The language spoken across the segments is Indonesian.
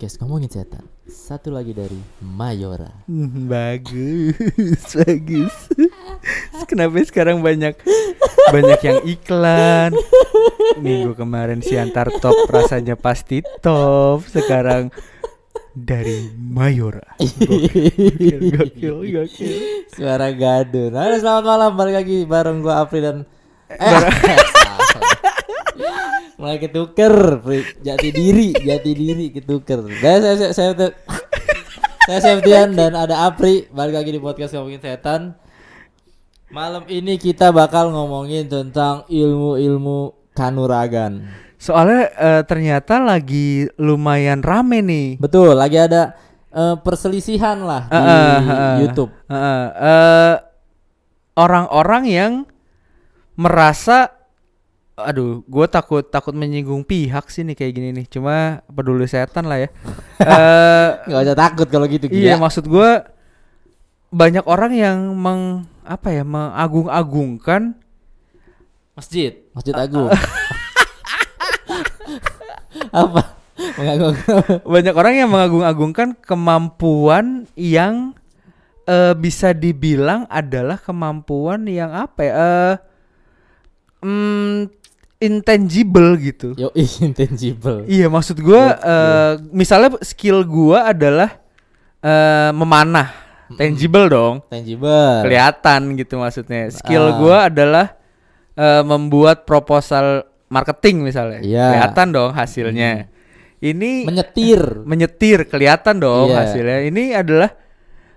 podcast ngomongin setan. Satu lagi dari Mayora. Hmm, bagus, bagus. Kenapa sekarang banyak banyak yang iklan? Minggu kemarin si antar top rasanya pasti top. Sekarang dari Mayora. Gokil, gokil, gokil. Suara gaduh. Halo selamat malam balik lagi bareng gua Apri dan eh, mulai ketuker jati diri jati diri ketuker. Dan saya saya saya, saya, saya Septian dan ada Apri. Balik lagi di podcast ngomongin setan. Malam ini kita bakal ngomongin tentang ilmu-ilmu kanuragan. Soalnya eh, ternyata lagi lumayan rame nih. betul lagi ada eh, perselisihan lah di Eh, eh, eh, YouTube eh, orang-orang yang merasa aduh gue takut takut menyinggung pihak sih nih kayak gini nih. Cuma peduli setan lah ya. Eh, nggak usah takut kalau gitu iya gila. maksud gue banyak orang yang meng apa ya mengagung-agungkan masjid. Masjid agung. apa? Mengagung banyak orang yang mengagung-agungkan kemampuan yang eh, bisa dibilang adalah kemampuan yang apa ya eh, mm, intangible gitu. Yo intangible. Iya maksud gua Iya, eh, misalnya skill gua adalah eh, memanah. Tangible dong. Tangible. Kelihatan gitu maksudnya. Skill Ah. gua adalah eh, membuat proposal marketing misalnya. Iya. kelihatan dong hasilnya. Ini menyetir. Menyetir kelihatan dong Iya. hasilnya. Ini adalah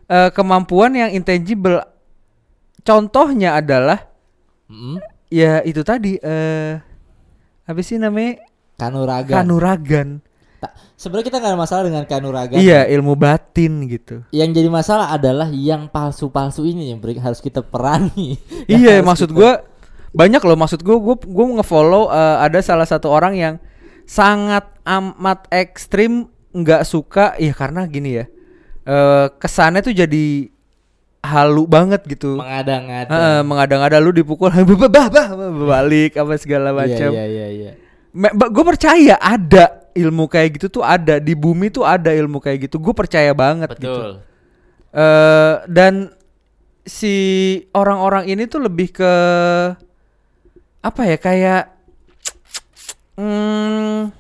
eh, kemampuan yang intangible. Contohnya adalah Mm, ya itu tadi eh apa sih namanya kanuragan kanuragan sebenarnya kita nggak ada masalah dengan kanuragan Iya, ilmu batin gitu. yang jadi masalah adalah yang palsu-palsu ini yang harus kita perangi Yang iya, maksud kita- gua banyak loh maksud gua gua gua ngefollow eh, ada salah satu orang yang sangat amat ekstrim nggak suka ya karena gini ya. eh kesannya tuh jadi halu banget gitu. mengada-ngada Heeh, mengada-ngada lu dipukul bah bah balik apa segala macam. iya iya iya iya gue percaya ada ilmu kayak gitu tuh ada di bumi tuh ada ilmu kayak gitu. Gue percaya banget gitu. betul eh dan si orang-orang ini tuh lebih ke apa ya kayak hmm,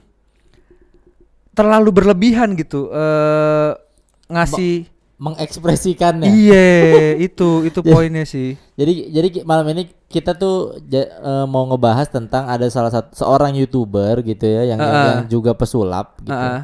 terlalu berlebihan gitu eh ngasih mengekspresikannya iya itu itu poinnya sih Jadi jadi malam ini kita tuh ja- eh, mau ngebahas tentang ada salah satu seorang youtuber gitu ya yang yang, Heeh. yang juga pesulap gitu. Heeh.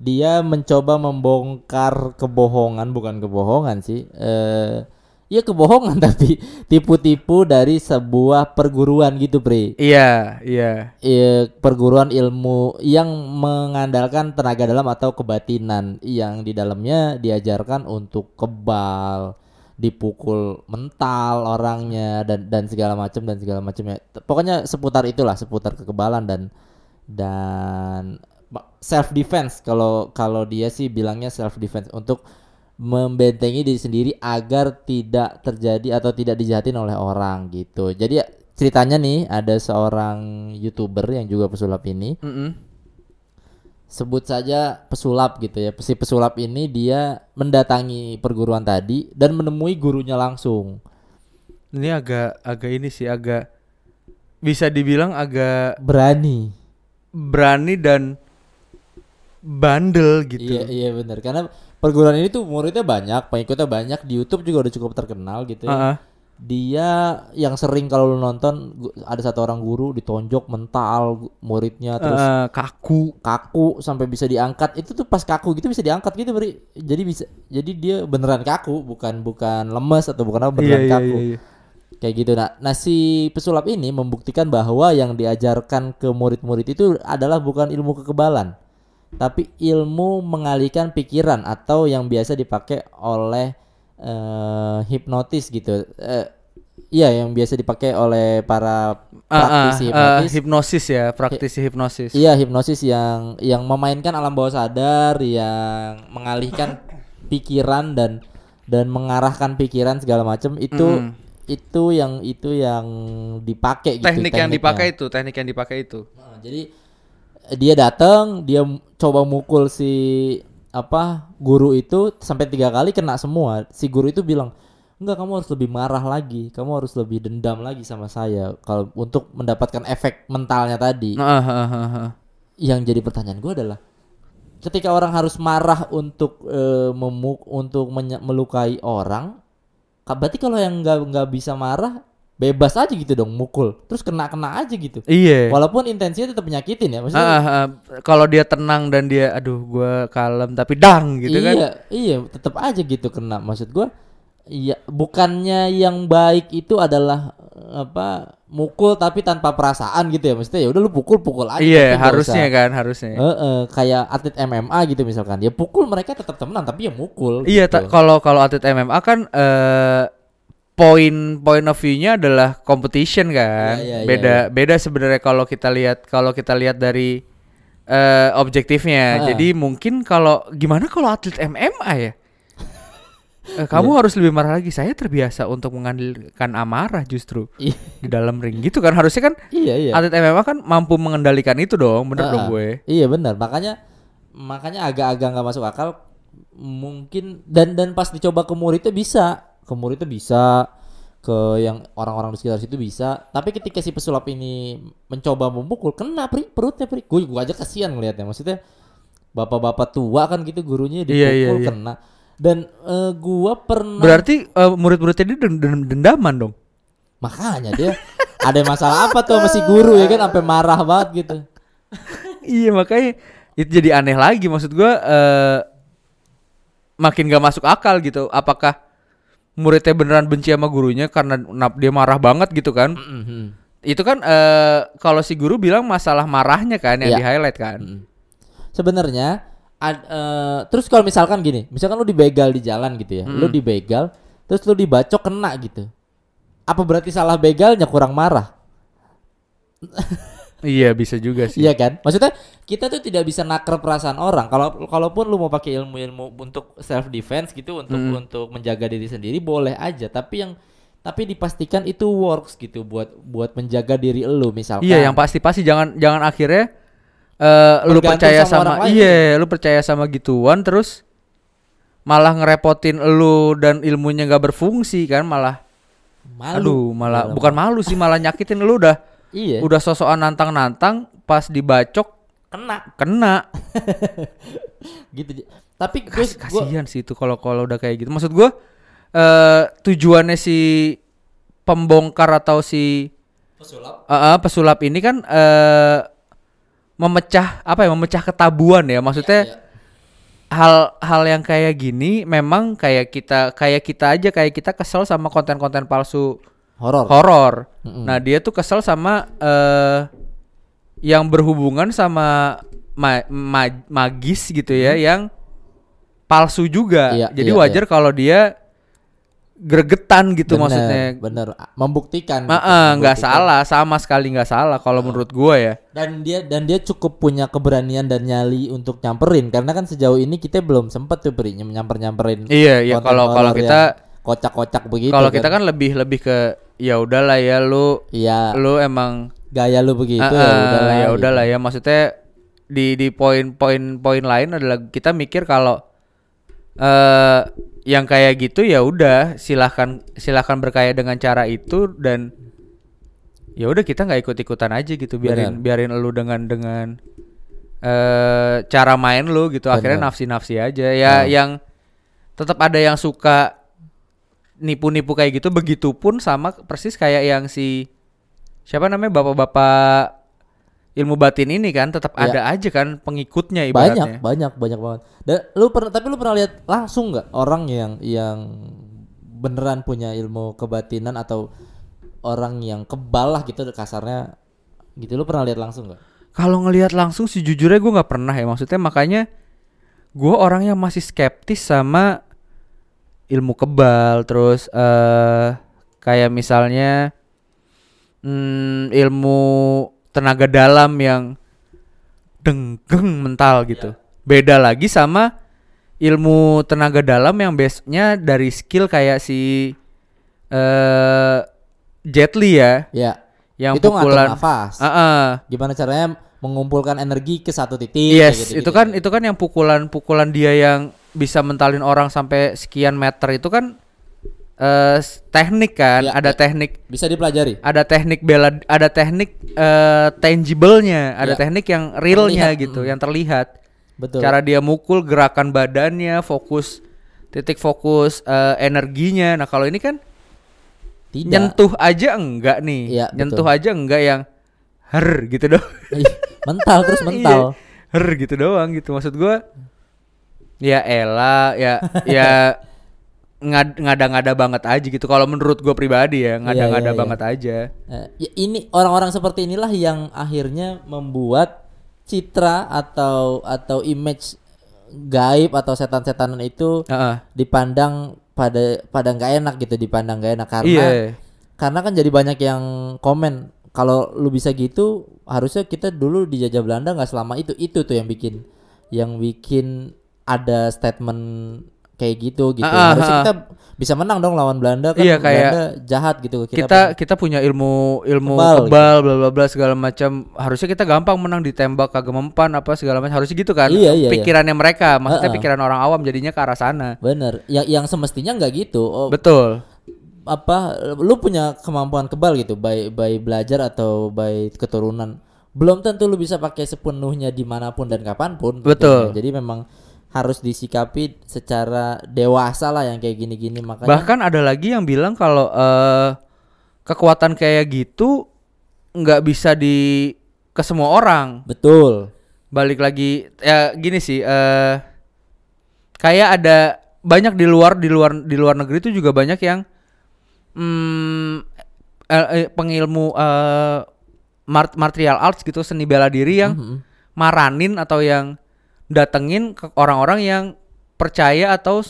Dia mencoba membongkar kebohongan bukan kebohongan sih. Eh ya kebohongan tapi tipu-tipu dari sebuah perguruan gitu, Pri. iya iya Eh, perguruan ilmu yang mengandalkan tenaga dalam atau kebatinan yang di dalamnya diajarkan untuk kebal, dipukul mental orangnya dan dan segala macam dan segala macamnya. Pokoknya seputar itulah, seputar kekebalan dan dan self defense kalau kalau dia sih bilangnya self defense untuk membentengi diri sendiri agar tidak terjadi atau tidak dijahatin oleh orang gitu. Jadi ya, ceritanya nih ada seorang youtuber yang juga pesulap ini Mm-mm. sebut saja pesulap gitu ya. Si pesulap ini dia mendatangi perguruan tadi dan menemui gurunya langsung. ini agak agak ini sih agak bisa dibilang agak Berani. berani dan bandel gitu. Iya iya benar karena perguruan ini tuh muridnya banyak, pengikutnya banyak. Di YouTube juga udah cukup terkenal gitu ya. Heeh. Dia yang sering kalau lu nonton ada satu orang guru ditonjok mental muridnya terus Eh, kaku. kaku sampai bisa diangkat. Itu tuh pas kaku gitu bisa diangkat gitu beri jadi bisa jadi dia beneran kaku bukan bukan lemes atau bukan apa beneran Iya, iya, kaku. iya, iya. kayak gitu. Nah nah si pesulap ini membuktikan bahwa yang diajarkan ke murid-murid itu adalah bukan ilmu kekebalan tapi ilmu mengalihkan pikiran atau yang biasa dipakai oleh eh, hipnotis gitu Eh, iya yang biasa dipakai oleh para Ah, ah, praktisi eh, hipnotis hipnosis ya praktisi hipnosis Iya hipnosis yang yang memainkan alam bawah sadar, yang mengalihkan pikiran dan dan mengarahkan pikiran segala macam itu Mm. itu yang itu yang dipakai gitu teknik yang tekniknya. dipakai itu teknik yang dipakai itu Nah, jadi dia datang dia coba mukul si apa guru itu sampai tiga kali kena semua. Si guru itu bilang enggak kamu harus lebih marah lagi. Kamu harus lebih dendam lagi sama saya kalau untuk mendapatkan efek mentalnya tadi. Ah, ah, ah, yang jadi pertanyaan gue adalah ketika orang harus marah untuk eh, memuk untuk melukai orang berarti kalau yang nggak nggak bisa marah bebas aja gitu dong mukul terus kena kena aja gitu Iya. walaupun intensinya tetap nyakitin ya maksudnya Ah, ah, ah. kalau dia tenang dan dia aduh gua kalem tapi dang gitu iya kan. iya tetap aja gitu kena maksud gue iya bukannya yang baik itu adalah apa mukul tapi tanpa perasaan gitu ya maksudnya ya udah lu pukul pukul aja Iya, harusnya usah- kan, harusnya. Eh, eh, kayak atlet MMA gitu misalkan ya pukul mereka tetap temenan tapi ya mukul Iya, gitu. kalau kalau atlet MMA kan eh poin point of view-nya adalah competition kan. Iya, iya, iya, beda beda sebenarnya kalau kita lihat kalau kita lihat dari eh objektifnya. Ah. Jadi mungkin kalau gimana kalau atlet MMA ya? Eh, kamu harus lebih marah lagi. Saya terbiasa untuk mengandalkan amarah justru Iya. di dalam ring gitu kan. Harusnya kan iya iya atlet MMA kan mampu mengendalikan itu dong, bener Ah, dong gue. iya benar makanya makanya agak-agak nggak masuk akal mungkin dan dan pas dicoba ke muridnya bisa ke muridnya bisa ke yang orang-orang di sekitar situ bisa. Tapi ketika si pesulap ini mencoba memukul kena pri perutnya pri. Gue gua aja kasihan ngelihatnya maksudnya bapak-bapak tua kan gitu gurunya dipukul Iya, iya, iya. kena. Dan eh, gua pernah Berarti eh, murid-muridnya dia dend- dend- dendaman dong. makanya dia ada masalah apa tuh sama si guru ya kan? Sampai marah banget gitu. Iya makanya itu jadi aneh lagi. Maksud gua eh makin gak masuk akal gitu. Apakah muridnya beneran benci sama gurunya karena nap- dia marah banget gitu kan Mhm. itu kan eh kalau si guru bilang masalah marahnya kan yang Iya. di highlight kan Mm. Sebenarnya ad- eh, terus kalau misalkan gini, misalkan lu dibegal di jalan gitu ya. Lu dibegal terus lu dibacok kena gitu. Apa berarti salah begalnya kurang marah? iya bisa juga sih Iya kan? Maksudnya kita tuh tidak bisa naker perasaan orang. Kalau kalaupun lu mau pakai ilmu-ilmu untuk self defense gitu untuk untuk menjaga diri sendiri boleh aja, tapi yang tapi dipastikan itu works gitu buat buat menjaga diri lu misalkan. iya yang pasti pasti jangan jangan akhirnya eh lu percaya sama sama, iya lu percaya sama gituan terus malah ngerepotin lu dan ilmunya nggak berfungsi kan malah malu. Aduh, malah Dalam- bukan malu sih, malah nyakitin lu udah Iya. udah sosokan nantang-nantang pas dibacok kena kena. gitu. Tapi gue Kas kasihan sih itu kalau kalau udah kayak gitu. Maksud gua eh tujuannya si pembongkar atau si pesulap eh, eh, pesulap ini kan eh memecah apa ya? Memecah ketabuan ya. Maksudnya Iya, hal-hal yang kayak gini memang kayak kita kayak kita aja kayak kita kesel sama konten-konten palsu horor. horor. Mm-mm. Nah, dia tuh kesel sama eh yang berhubungan sama ma- ma- magis gitu ya yang palsu juga. Iya, Jadi iya, wajar kalau dia gregetan gitu Bener, maksudnya. bener membuktikan Ma- gitu, eh, nggak salah, sama sekali nggak salah kalau menurut gua ya. dan dia dan dia cukup punya keberanian dan nyali untuk nyamperin karena kan sejauh ini kita belum sempet tuh beri nyamper nyamperin Iya, iya kalau kalau kita kocak-kocak begitu kalau kita kan lebih lebih ke ya udahlah ya lu iya. lu emang gaya lu begitu Ah, ya ah, udahlah ya gitu. udahlah ya. Maksudnya di di poin-poin poin lain adalah kita mikir kalau eh yang kayak gitu ya udah silahkan silahkan berkaya dengan cara itu dan ya udah kita nggak ikut ikutan aja gitu. Biarin biarin lu dengan dengan eh cara main lu gitu. Akhirnya Bener. nafsi nafsi aja. Ya Oh. yang tetap ada yang suka nipu-nipu kayak gitu begitupun sama persis kayak yang si siapa namanya bapak-bapak ilmu batin ini kan tetap Iya. ada aja kan pengikutnya banyak ibaratnya. banyak banyak banget dan lu pernah tapi lu pernah lihat langsung nggak orang yang yang beneran punya ilmu kebatinan atau orang yang kebal lah gitu kasarnya gitu lu pernah lihat langsung nggak Kalau ngelihat langsung sejujurnya gue nggak pernah ya maksudnya makanya gue orang yang masih skeptis sama ilmu kebal terus eh kayak misalnya hmm, ilmu tenaga dalam yang denggeng mental gitu. Beda lagi sama ilmu tenaga dalam yang base-nya dari skill kayak si eh Jet Li ya ya yang itu pukulan nafas Ah, ah. gimana caranya mengumpulkan energi ke satu titik Yes, gitu-gitu. itu kan itu kan yang pukulan-pukulan dia yang bisa mentalin orang sampai sekian meter itu kan eh s- teknik kan, Ya, ada ya. teknik bisa dipelajari. ada teknik bela ada teknik eh tangible-nya, ada Ya. teknik yang realnya Terlihat, gitu, mm. yang terlihat. Betul. Cara dia mukul, gerakan badannya, fokus titik fokus eh, energinya. Nah, kalau ini kan Tidak. nyentuh aja enggak nih. Iya, nyentuh betul. aja enggak yang her gitu doang. Ih, mental terus mental. Iya, her gitu doang gitu. Maksud gua ya elah ya ya ngad ngada-ngada banget aja gitu. Kalau menurut gua pribadi ya, ngada-ngada iya, iya. banget aja. Eh, ya ini orang-orang seperti inilah yang akhirnya membuat citra atau atau image gaib atau setan-setanan itu Heeh. dipandang pada pada nggak enak gitu dipandang nggak enak karena Iya. karena kan jadi banyak yang komen kalau lu bisa gitu harusnya kita dulu dijajah Belanda nggak selama itu itu tuh yang bikin yang bikin ada statement kayak gitu gitu Ah, harusnya ah. kita bisa menang dong lawan Belanda kan Iya, kayak Belanda jahat gitu Kita kita punya ilmu ilmu Kebal, kebal, bla bla bla segala macam. Harusnya kita gampang menang ditembak kagak mempan apa segala macam. Harusnya gitu kan. Iya, iya, iya. Pikirannya mereka, maksudnya Ah, ah. pikiran orang awam jadinya ke arah sana. bener yang yang semestinya nggak gitu oh, Betul. apa lu punya kemampuan kebal gitu by by belajar atau by keturunan belum tentu lu bisa pakai sepenuhnya di mana pun dan kapan pun Betul. tentunya. jadi memang harus disikapi secara dewasa lah yang kayak gini-gini makanya Bahkan ada lagi yang bilang kalau eh kekuatan kayak gitu nggak bisa di ke semua orang. betul Balik lagi ya gini sih eh kayak ada banyak di luar di luar di luar negeri itu juga banyak yang hmm, eh, eh, pengilmu eh mart- martial arts gitu seni bela diri yang Mhm. maranin atau yang datengin ke orang-orang yang percaya atau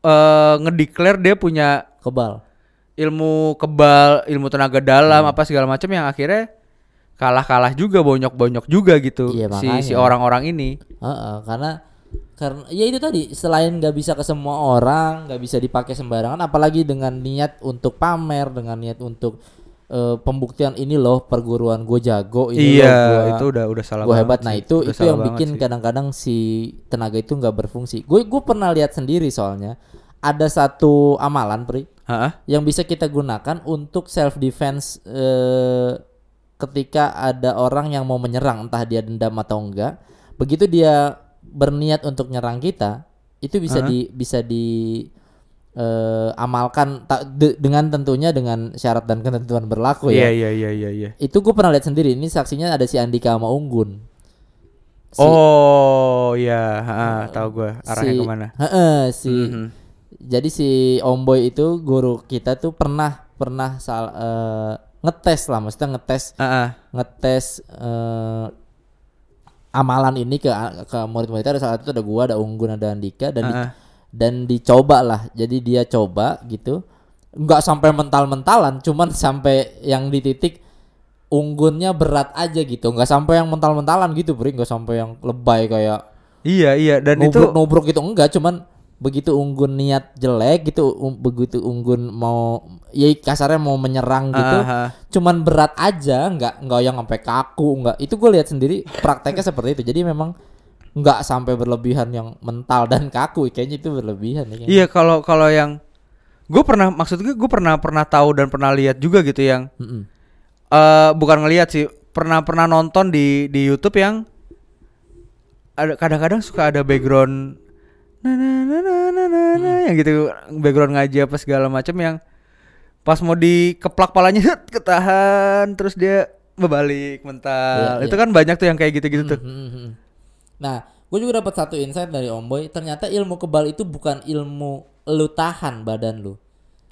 eh ngedeclare dia punya kebal ilmu kebal, ilmu tenaga dalam Hmm. apa segala macam yang akhirnya kalah-kalah juga bonyok-bonyok juga gitu Iya, si si orang-orang ini. Heeh, karena karena ya itu tadi selain nggak bisa ke semua orang nggak bisa dipakai sembarangan apalagi dengan niat untuk pamer dengan niat untuk eh, pembuktian ini loh perguruan gue jago ini iya, loh gua- itu udah udah salah gue hebat nah itu Udah itu yang bikin kadang-kadang si tenaga itu nggak berfungsi gue gue pernah lihat sendiri soalnya ada satu amalan pri Hah? yang bisa kita gunakan untuk self defense eh, ketika ada orang yang mau menyerang entah dia dendam atau enggak begitu dia berniat untuk nyerang kita itu bisa Hah? di bisa di eh, amalkan ta- de- dengan tentunya dengan syarat dan ketentuan berlaku Iya ya iya iya iya iya. itu gue pernah lihat sendiri ini saksinya ada si Andika sama Unggun Si- Oh iya, heeh, tahu gue arahnya si- ke mana. Heeh, si Mhm. jadi si Om Boy itu guru kita tuh pernah pernah sal, eh, ngetes lah maksudnya ngetes Heeh. ngetes eh, amalan ini ke ke murid-muridnya ada saat itu ada gua ada Unggun ada Andika dan di- Heeh. Dan dicoba lah. Jadi dia coba gitu. Nggak sampai mental-mentalan cuman sampai yang di titik unggunnya berat aja gitu. Nggak sampai yang mental-mentalan gitu beri nggak sampai yang lebay kayak Iya iya. Dan itu nubruk nubruk gitu. Enggak cuman begitu unggun niat jelek gitu um- begitu unggun mau ya kasarnya mau menyerang gitu Aha. cuman berat aja. Nggak nggak yang sampai kaku nggak. Itu gue lihat sendiri prakteknya seperti itu. Jadi memang nggak sampai berlebihan yang mental dan kaku kayaknya itu berlebihan ya. Iya kalau kalau yang gue pernah maksud gue gue pernah pernah tahu dan pernah lihat juga gitu yang Mm-mm. eh bukan ngelihat sih pernah pernah nonton di di YouTube yang ada kadang-kadang suka ada background na na na na na na na, Hmm. yang gitu background ngaji apa segala macam yang pas mau dikeplak palanya ketahan terus dia berbalik mental Iya, itu iya. kan banyak tuh yang kayak gitu-gitu tuh Mhm, mhm. Nah, gue juga dapat satu insight dari Om Boy. Ternyata ilmu kebal itu bukan ilmu lu tahan badan lu,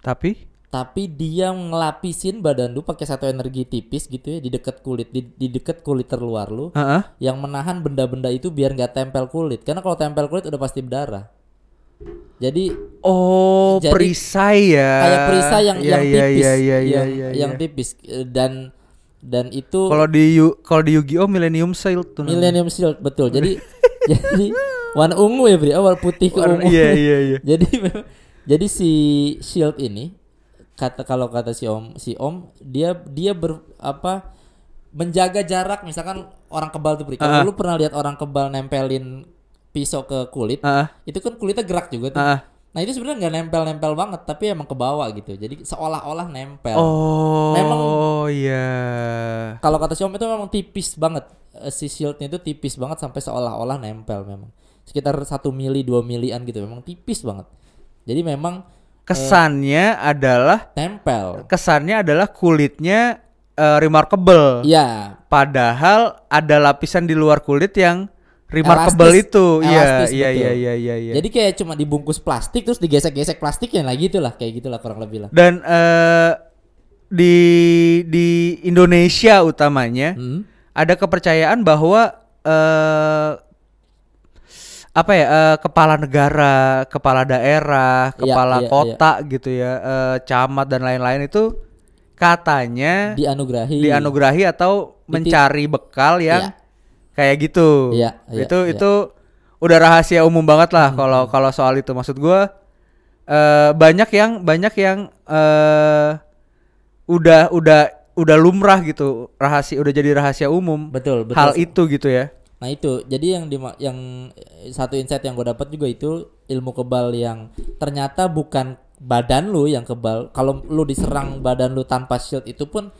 tapi tapi dia ngelapisin badan lu pakai satu energi tipis gitu ya di dekat kulit, di, di dekat kulit terluar lu, Heeh. yang menahan benda-benda itu biar nggak tempel kulit. Karena kalau tempel kulit udah pasti berdarah. Jadi oh Jadi, perisai ya kayak perisai yang Iya, yang iya, tipis, iya, yang yang tipis dan dan itu Kalau di Yu- kalau di Yu-Gi-Oh Millennium Shield tuh. Millennium Shield betul. Jadi jadi warna ungu ya Bri, awal putih ke Warna- ungu. Iya iya iya. jadi jadi si Shield ini kata kalau kata si Om si Om dia dia ber apa menjaga jarak misalkan orang kebal tuh Bri. Kalau lu pernah lihat orang kebal nempelin pisau ke kulit, Ah, itu kan kulitnya gerak juga tuh. ah. Nah itu sebenarnya nggak nempel-nempel banget, tapi emang ke bawah gitu. Jadi seolah-olah nempel. Oh, Memang- iya. Kalau kata Xiaomi itu memang tipis banget. Eh, Si shieldnya itu tipis banget sampai seolah-olah nempel memang. Sekitar satu mili dua milian gitu, memang tipis banget. Jadi memang Kesannya adalah nempel. kesannya adalah kulitnya eh, remarkable. Iya, Padahal ada lapisan di luar kulit yang remarkable Elastis. itu. Iya, Elastis, iya, iya, iya, iya, iya. Jadi kayak cuma dibungkus plastik terus digesek-gesek plastiknya lah gitu lah, kayak gitulah kurang lebih lah. Dan eh, di di Indonesia utamanya Hmm. ada kepercayaan bahwa eh apa ya eh, kepala negara, kepala daerah, Iya, kepala iya, kota gitu ya, eh, camat dan lain-lain itu katanya Dianugerahi. dianugerahi atau mencari bekal yang Iya. Kayak gitu. Iya, iya, itu iya. Hmm, itu udah rahasia umum banget lah kalau kalau soal itu. Maksud gua eh banyak yang banyak yang eh udah udah udah lumrah gitu rahasia udah jadi rahasia umum Betul, betul. hal itu gitu ya. Nah itu, jadi yang di yang satu insight yang gue dapat juga itu ilmu kebal yang ternyata bukan badan lu yang kebal. Kalau lu diserang badan lu tanpa shield itu pun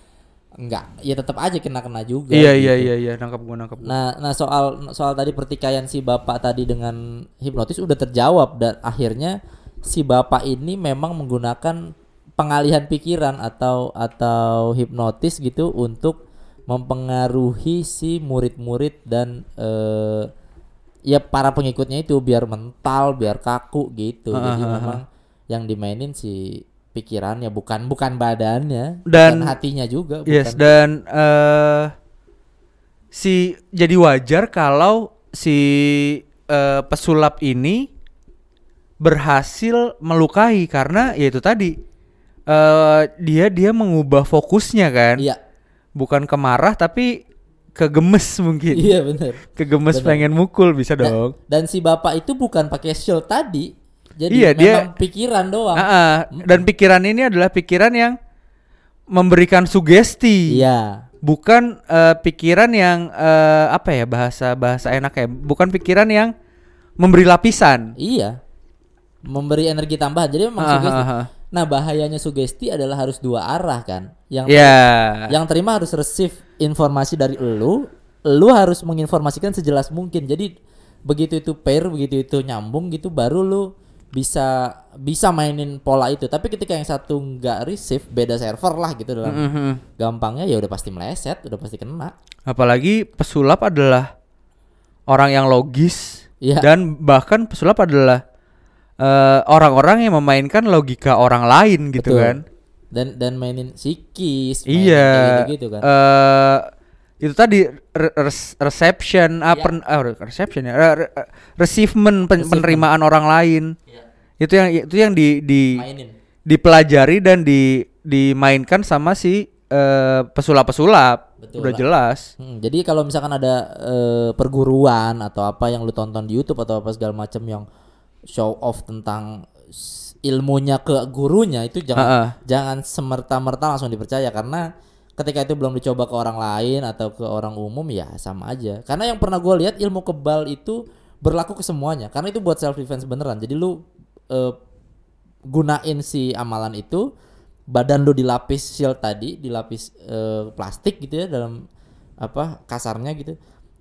enggak, ya tetap aja kena kena juga. Iya gitu. iya iya iya nangkap gua nangkap. gua. Nah, nah soal soal tadi pertikaian si bapak tadi dengan hipnotis udah terjawab dan akhirnya si bapak ini memang menggunakan pengalihan pikiran atau atau hipnotis gitu untuk mempengaruhi si murid-murid dan eh, ya para pengikutnya itu biar mental, biar kaku gitu. Jadi memang yang dimainin si pikirannya bukan bukan badannya Dan- bukan hatinya juga Yes bukan dan eh si jadi wajar kalau si eh, pesulap ini berhasil melukai karena ya itu tadi eh dia dia mengubah fokusnya kan? Iya. Bukan ke marah tapi ke gemes mungkin. Iya bener. Ke gemes bener. pengen mukul bisa Dan- dong. Dan, si bapak itu bukan pakai shield tadi. Jadi Iya, dia- pikiran doang. Ah, ah. dan pikiran ini adalah pikiran yang memberikan sugesti Iya. bukan eh, pikiran yang eh, apa ya bahasa bahasa enak ya bukan pikiran yang memberi lapisan Iya. Memberi energi tambahan. Jadi memang Ah, sugesti. ah, ah. Nah, bahayanya sugesti adalah harus dua arah kan. Yang ya yang terima harus receive informasi dari elu, elu harus menginformasikan sejelas mungkin. Jadi begitu itu pair, begitu itu nyambung gitu baru lu bisa bisa mainin pola itu. Tapi ketika yang satu nggak receive, beda server lah gitu dalam Mhm. gampangnya ya udah pasti meleset, udah pasti kena. apalagi pesulap adalah orang yang logis Iya. dan bahkan pesulap adalah eh, orang-orang yang memainkan logika orang lain gitu Betul. kan Dan dan mainin psikis, mainin iya kayak gitu kan. eh, itu tadi re- reception Iya. apa ah, re- reception ya re- re- receivement pen- Receivement. penerimaan orang lain Iya. itu yang itu yang di, di Mainin. dipelajari dan di dimainkan sama si eh, pesulap-pesulap Betul udah lah. jelas Hmm, jadi kalau misalkan ada eh, perguruan atau apa yang lu tonton di YouTube atau apa segala macam yang show off tentang ilmunya ke gurunya itu jangan Ha-ha. jangan semerta-merta langsung dipercaya karena ketika itu belum dicoba ke orang lain atau ke orang umum ya sama aja. Karena yang pernah gue lihat ilmu kebal itu berlaku ke semuanya karena itu buat self defense beneran. Jadi lu eh, gunain si amalan itu badan lu dilapis shield tadi dilapis eh, plastik gitu ya dalam apa kasarnya gitu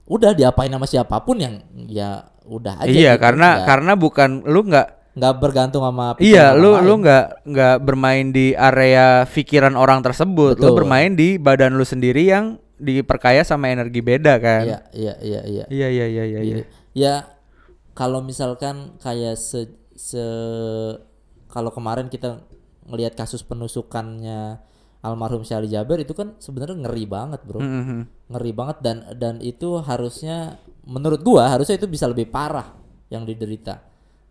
udah diapain sama siapa pun yang ya udah aja iya gitu. karena Nggak- karena bukan lu nggak nggak bergantung sama iya lu lu nggak nggak bermain di area pikiran orang tersebut lu Betul. bermain di badan lu sendiri yang diperkaya sama energi beda kan iya iya iya iya iya iya iya iya. Gitu. ya kalau misalkan kayak se se kalau kemarin kita ngelihat kasus penusukannya almarhum Syahli Jaber itu kan sebenarnya ngeri banget bro Mhm. ngeri banget dan dan itu harusnya menurut gua harusnya itu bisa lebih parah yang diderita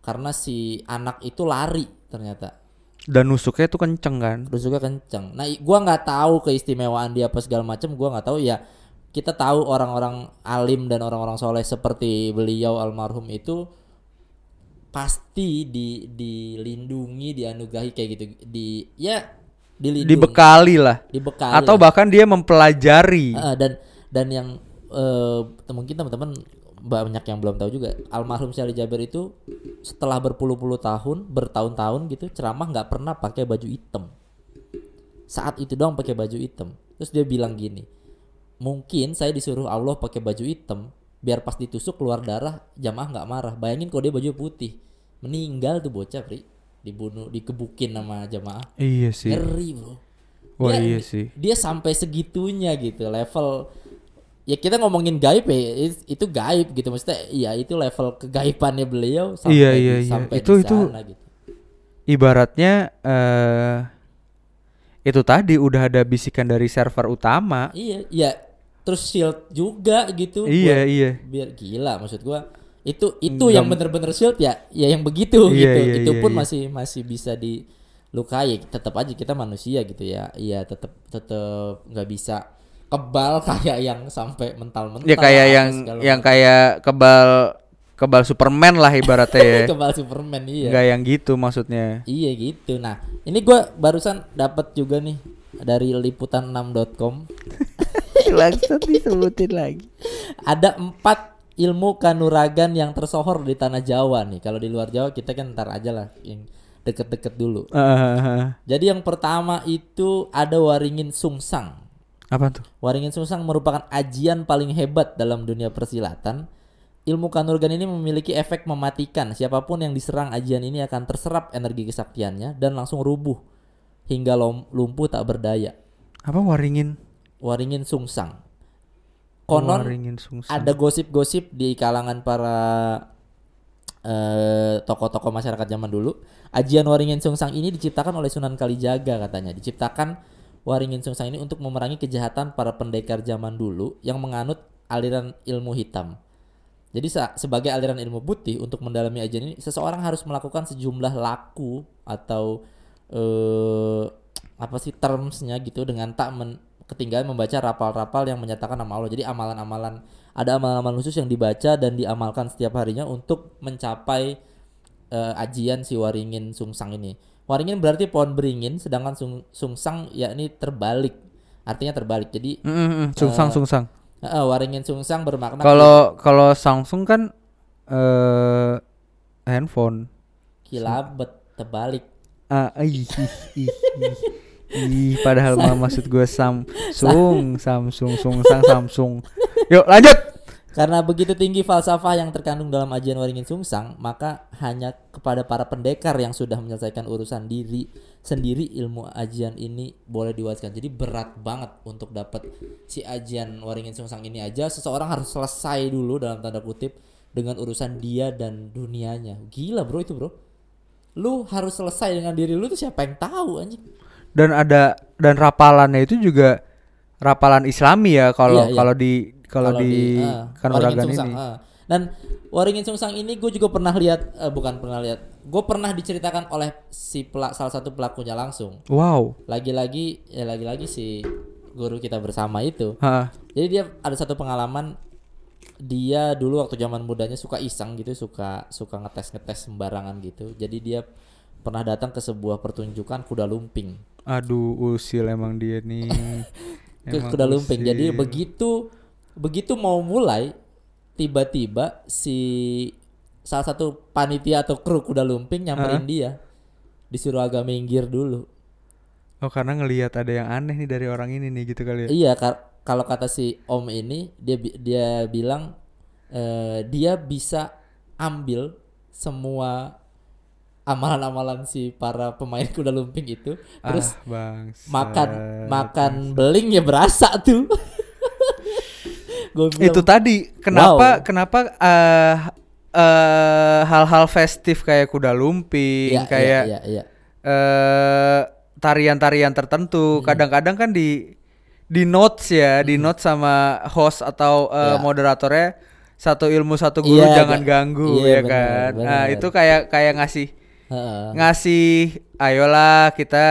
karena si anak itu lari ternyata. Dan nusuknya tuh kenceng kan? Rusuknya kenceng. Nah gua nggak tahu keistimewaan dia apa segala macam gua nggak tahu. Ya kita tahu orang-orang alim dan orang-orang soleh seperti beliau almarhum itu pasti di dilindungi dianugerahi kayak gitu. Di ya dilindungi, dibekali lah. Dibekali atau lah. bahkan dia mempelajari. Heeh, dan dan yang eh, mungkin teman-teman banyak yang belum tahu juga. Almarhum Syahli Jabir itu setelah berpuluh-puluh tahun bertahun-tahun gitu ceramah nggak pernah pakai baju hitam. Saat itu doang pakai baju hitam. Terus dia bilang gini mungkin saya disuruh Allah pakai baju hitam biar pas ditusuk keluar darah jamaah nggak marah. Bayangin kalau dia baju putih. Meninggal tuh bocah pri. Dibunuh dikebukin sama jamaah. Iya sih. Ngeri bro. Wah, Dia- iya sih. dia sampai segitunya gitu level ya kita ngomongin gaib ya it- itu gaib gitu. Maksudnya ya itu level kegaibannya beliau sampai Iya, iya, iya. sampai Itu- itu- gitu. ibaratnya eh itu tadi udah ada bisikan dari server utama. Iya iya. Terus shield juga gitu iya buat- iya. biar gila maksud gua. Itu itu yang bener-bener shield ya ya yang begitu Iya, gitu. iya, itu iya, pun iya. masih masih bisa dilukai. Tetap aja kita manusia gitu ya. Iya tetap tetap nggak bisa kebal kayak yang sampai mental-mental ya kayak yang yang macam. kayak kebal kebal Superman lah ibaratnya ya kebal Superman iya nggak yang gitu maksudnya iya gitu nah ini gua barusan dapat juga nih dari liputan6.com langsung disebutin lagi ada empat ilmu kanuragan yang tersohor di tanah Jawa nih. Kalau di luar Jawa kita kan ntar aja lah yang deket-deket dulu. Eh, Jadi yang pertama itu ada waringin sungsang. Apa tuh Waringin sungsang merupakan ajian paling hebat dalam dunia persilatan. Ilmu kanuragan ini memiliki efek mematikan. Siapa pun yang diserang ajian ini akan terserap energi kesaktiannya dan langsung rubuh hingga lumpuh tak berdaya. apa waringin Waringin sungsang. Konon waringin sungsang ada gosip-gosip di kalangan para eh, tokoh-tokoh masyarakat zaman dulu. Ajian Waringin Sungsang ini diciptakan oleh Sunan Kalijaga katanya. Diciptakan Waringin Sungsang ini untuk memerangi kejahatan para pendekar zaman dulu yang menganut aliran ilmu hitam. Jadi sebagai aliran ilmu putih untuk mendalami ajian ini seseorang harus melakukan sejumlah laku atau eh apa sih termsnya gitu dengan tak men- ketinggalan membaca rapal-rapal yang menyatakan nama Allah. Jadi amalan-amalan ada amalan-amalan khusus yang dibaca dan diamalkan setiap harinya untuk mencapai eh, ajian si waringin sungsang ini. Waringin berarti pohon beringin, sedangkan sung- sungsang yakni terbalik. Artinya terbalik. Jadi Mm, mm, mm, sungsang Eh, sungsang eh, waringin sungsang bermakna kalau kalau Samsung kan eh handphone kilabet terbalik. ah ih, ih, ih, ih. Ih, padahal mah maksud gue Samsung Samsung Sungsang Samsung yuk lanjut Karena begitu tinggi falsafah yang terkandung dalam ajian waringin sungsang, maka hanya kepada para pendekar yang sudah menyelesaikan urusan diri sendiri ilmu ajian ini boleh diwariskan. Jadi berat banget untuk dapat si ajian waringin sungsang ini aja seseorang harus selesai dulu dalam tanda kutip dengan urusan dia dan dunianya. Gila bro itu bro. Lu harus selesai dengan diri lu tuh siapa yang tahu anjing. dan ada dan rapalannya itu juga rapalan Islami ya kalau Iya, iya. kalau di kalau di, ah, kanuragan Waringin Sungsang, ini ah. Dan Waringin Sungsang ini gue juga pernah lihat, eh, bukan pernah lihat, gue pernah diceritakan oleh si pelak, salah satu pelakunya langsung. wow Lagi-lagi, ya lagi-lagi si guru kita bersama itu. ha Jadi dia ada satu pengalaman dia dulu waktu zaman mudanya suka iseng gitu, suka suka ngetes ngetes sembarangan gitu. Jadi dia pernah datang ke sebuah pertunjukan kuda lumping. aduh usil emang dia nih ke Emang kuda lumping. Jadi begitu begitu mau mulai tiba-tiba si salah satu panitia atau kru kuda lumping nyamperin dia. Disuruh agak minggir dulu. oh karena ngelihat ada yang aneh nih dari orang ini nih gitu kali ya Iya, kar- kalau kata si Om ini dia bi- dia bilang eh, dia bisa ambil semua amalan-amalan si para pemain kuda lumping itu terus ah, makan makan beling ya berasa tuh. Gua bilang, itu tadi kenapa Wow. kenapa eh eh, hal-hal festif kayak kuda lumping Iya, kayak iya, iya, iya. eh tarian-tarian Hmm. tertentu kadang-kadang kan di di notes ya di notes sama host atau eh, Iya. moderatornya satu ilmu satu guru Iya, jangan ga- ganggu iya, ya bener, kan nah bener. itu kayak kayak ngasih Heeh. ngasih ayolah kita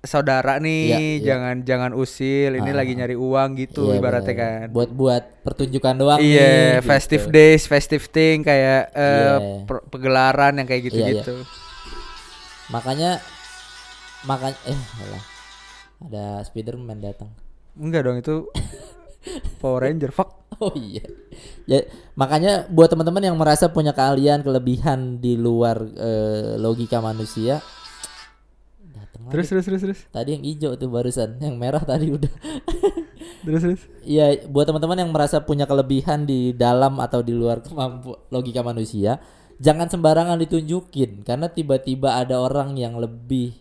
saudara nih Iya, iya. jangan jangan usil ini Ah. lagi nyari uang gitu Iya, ibaratnya bener. kan Buat buat pertunjukan doang Iya, nih, gitu. festive days, festive thing kayak eh, Iya. per- pegelaran yang kayak Iya, gitu-gitu. Makanya makanya eh alah. Ada Spiderman datang. Enggak dong itu Power Ranger fuck. Oh iya. Ya, makanya buat teman-teman yang merasa punya keahlian kelebihan di luar eh, logika manusia Terus lagi. terus terus terus. Tadi yang hijau tuh barusan, yang merah tadi udah. Terus terus. Iya, buat teman-teman yang merasa punya kelebihan di dalam atau di luar kemampu logika manusia, jangan sembarangan ditunjukin karena tiba-tiba ada orang yang lebih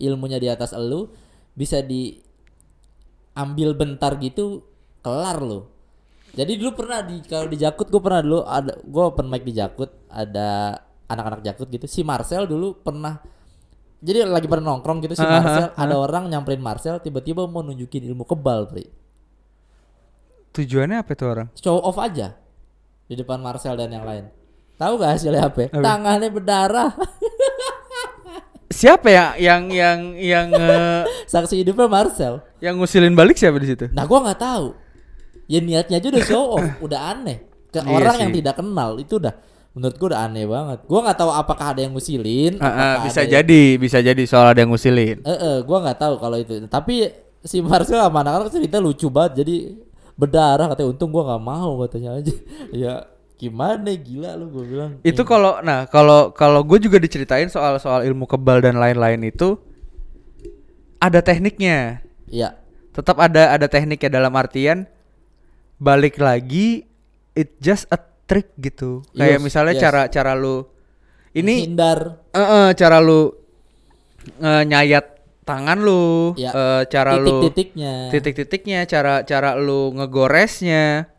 ilmunya di atas elu bisa diambil bentar gitu kelar lo. Jadi dulu pernah di kalau di Jakut gue pernah dulu ada gue open mic di Jakut ada anak-anak Jakut gitu. Si Marcel dulu pernah jadi lagi pada nongkrong gitu si Marcel ah, ada orang nyamperin Marcel tiba-tiba mau nunjukin ilmu kebal, Pri Tujuannya apa tuh orang? show off aja di depan Marcel dan yang lain. Tahu gak hasilnya apa? Apa? Tangannya berdarah. Siapa ya yang yang yang eh, Saksi hidupnya Marcel. yang ngusilin balik siapa di situ? Nah, gua nggak tahu. Ya niatnya aja udah show off, udah aneh. Ke Iya orang sih. yang tidak kenal itu udah menurut gua udah aneh banget. Gua nggak tahu apakah ada yang ngusilin, ah, apakah bisa ada yang- jadi, bisa jadi soal ada yang ngusilin. Eh, eh, gua nggak tahu kalau itu. Tapi si Marcel sama anak-anak cerita lucu banget. Jadi berdarah katanya untung gua nggak mau katanya aja. ya gimana gila lu gua bilang. Itu kalau nah kalau kalau gue juga diceritain soal soal ilmu kebal dan lain-lain itu ada tekniknya. Iya. Tetap ada ada tekniknya dalam artian balik lagi it just a trick gitu. Kayak Yes, misalnya yes. cara cara lu ini hindar eh, eh, cara lu eh, nyayat tangan lu, Ya. eh, cara lu titik-titiknya. titik-titiknya, cara cara lu ngegoresnya.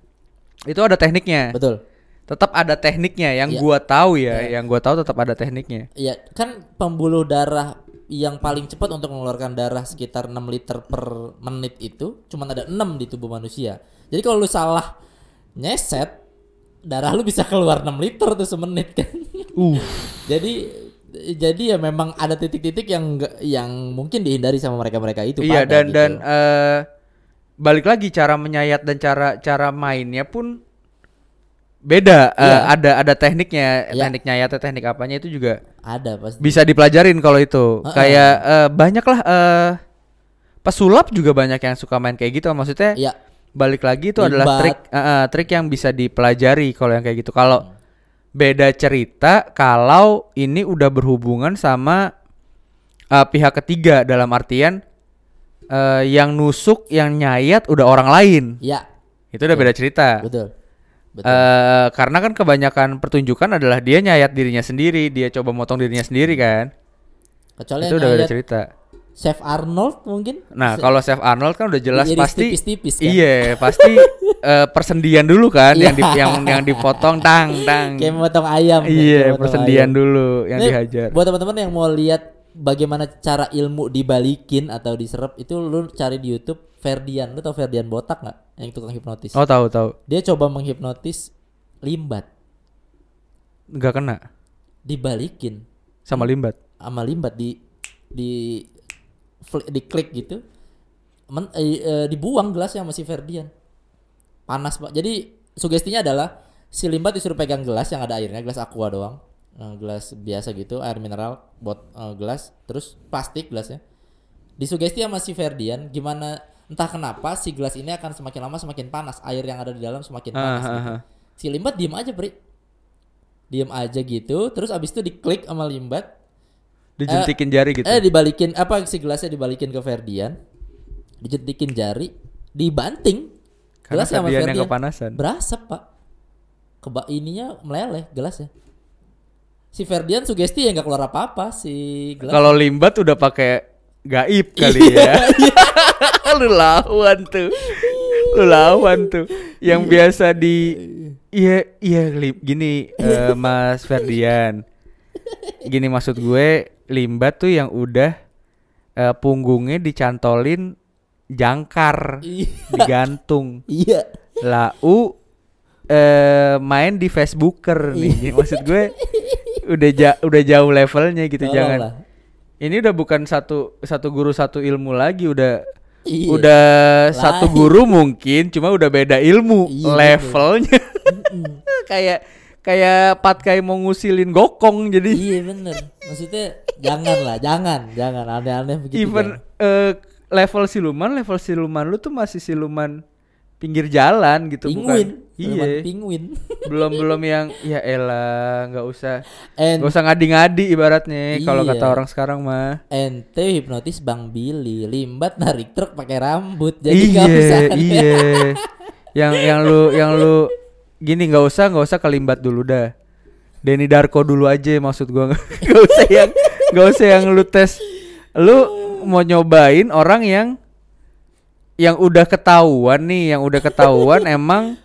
Itu ada tekniknya. Betul. Tetap ada tekniknya yang Iya. gua tahu ya, Iya. yang gua tahu tetap ada tekniknya. Iya, kan pembuluh darah yang paling cepat untuk mengeluarkan darah sekitar 6 liter per menit itu cuma ada 6 di tubuh manusia. Jadi kalau lu salah nyeset, darah lu bisa keluar 6 liter tuh semenit kan. Uh. jadi jadi ya memang ada titik-titik yang yang mungkin dihindari sama mereka-mereka itu Iya pada dan gitu. dan eh balik lagi cara menyayat dan cara cara mainnya pun beda. Eh, Iya. ada ada tekniknya, Iya. teknik nyayatnya, teknik apanya itu juga ada pasti. bisa dipelajarin kalau itu. Heeh. Kayak eh, banyak lah eh pesulap juga banyak yang suka main kayak gitu. Maksudnya Iya, balik lagi itu adalah trik eh, trik yang bisa dipelajari kalau yang kayak gitu. Kalau beda cerita kalau ini udah berhubungan sama eh, pihak ketiga dalam artian eh, yang nusuk, yang nyayat udah orang lain. iya, Itu udah beda cerita. betul. Betul. Eh, karena kan kebanyakan pertunjukan adalah dia nyayat dirinya sendiri, dia coba motong dirinya sendiri kan. Kecuali itu yang udah beda cerita. Chef Arnold mungkin. Nah, kalau Chef Arnold kan udah jelas pasti tipis-tipis kan? Iya, pasti eh, persendian dulu kan yang di, Iya. yang yang dipotong tang tang. kayak motong ayam. Iya, persendian ayam. dulu yang Nih, dihajar. Buat teman-teman yang mau lihat bagaimana cara ilmu dibalikin atau diserap itu lu cari di YouTube Ferdian. Lu tau Ferdian botak nggak? Yang tukang hipnotis. Oh, tahu tahu. Dia coba menghipnotis limbat, Nggak kena dibalikin sama limbat. sama limbat di di fli- di klik gitu. Men, eh, eh, dibuang gelasnya sama si Ferdian. Panas, Pak. Jadi sugestinya adalah si limbat disuruh pegang gelas yang ada airnya, gelas aqua doang. Eh, gelas biasa gitu, air mineral buat eh, gelas, terus plastik gelasnya. Disugesti sama si Ferdian gimana entah kenapa si gelas ini akan semakin lama semakin panas, air yang ada di dalam semakin panas Ah, ah, gitu. ah. Si limbat diem aja, Bri. Diem aja gitu, terus abis itu diklik sama limbat, Dijentikin jari gitu. Eh dibalikin apa si gelasnya dibalikin ke Ferdian. Dijentikin jari, dibanting. Karena Gelasnya sama Ferdian yang kepanasan. Berasap, Pak. Keba ininya meleleh gelasnya. Si Ferdian sugesti ya nggak keluar apa-apa si gelas. Kalau limbat udah pakai gaib kali Iya, ya. Lu lawan tuh. Lu lawan tuh. Yang biasa di Iya, iya gini eh, Mas Ferdian. Gini maksud gue limbat tuh yang udah eh, punggungnya dicantolin jangkar Iya. digantung. Iya. Lau eh main di Facebooker nih. Maksud gue udah ja- udah jauh levelnya gitu Tolong jangan. lah. Ini udah bukan satu satu guru satu ilmu lagi udah Iya. udah satu Lain. guru mungkin cuma udah beda ilmu Iya, levelnya. kayak kayak Patkai mau ngusilin gokong jadi Iya bener. Maksudnya jangan lah, jangan, jangan aneh-aneh begitu. even jangan. eh, level siluman level siluman lu tuh masih siluman pinggir jalan gitu Penguin. bukan iya Penguin. belum belum yang ya elah nggak usah nggak usah ngadi-ngadi ibaratnya kalau Iya. kata orang sekarang mah ente hipnotis Bang Billy, limbat narik truk pakai rambut. Jadi nggak iya iya yang yang lu yang lu gini nggak usah nggak usah kelimbat dulu dah Denny Darko dulu aja maksud gua nggak usah yang nggak usah yang lu tes lu mau nyobain orang yang yang udah ketahuan nih yang udah ketahuan emang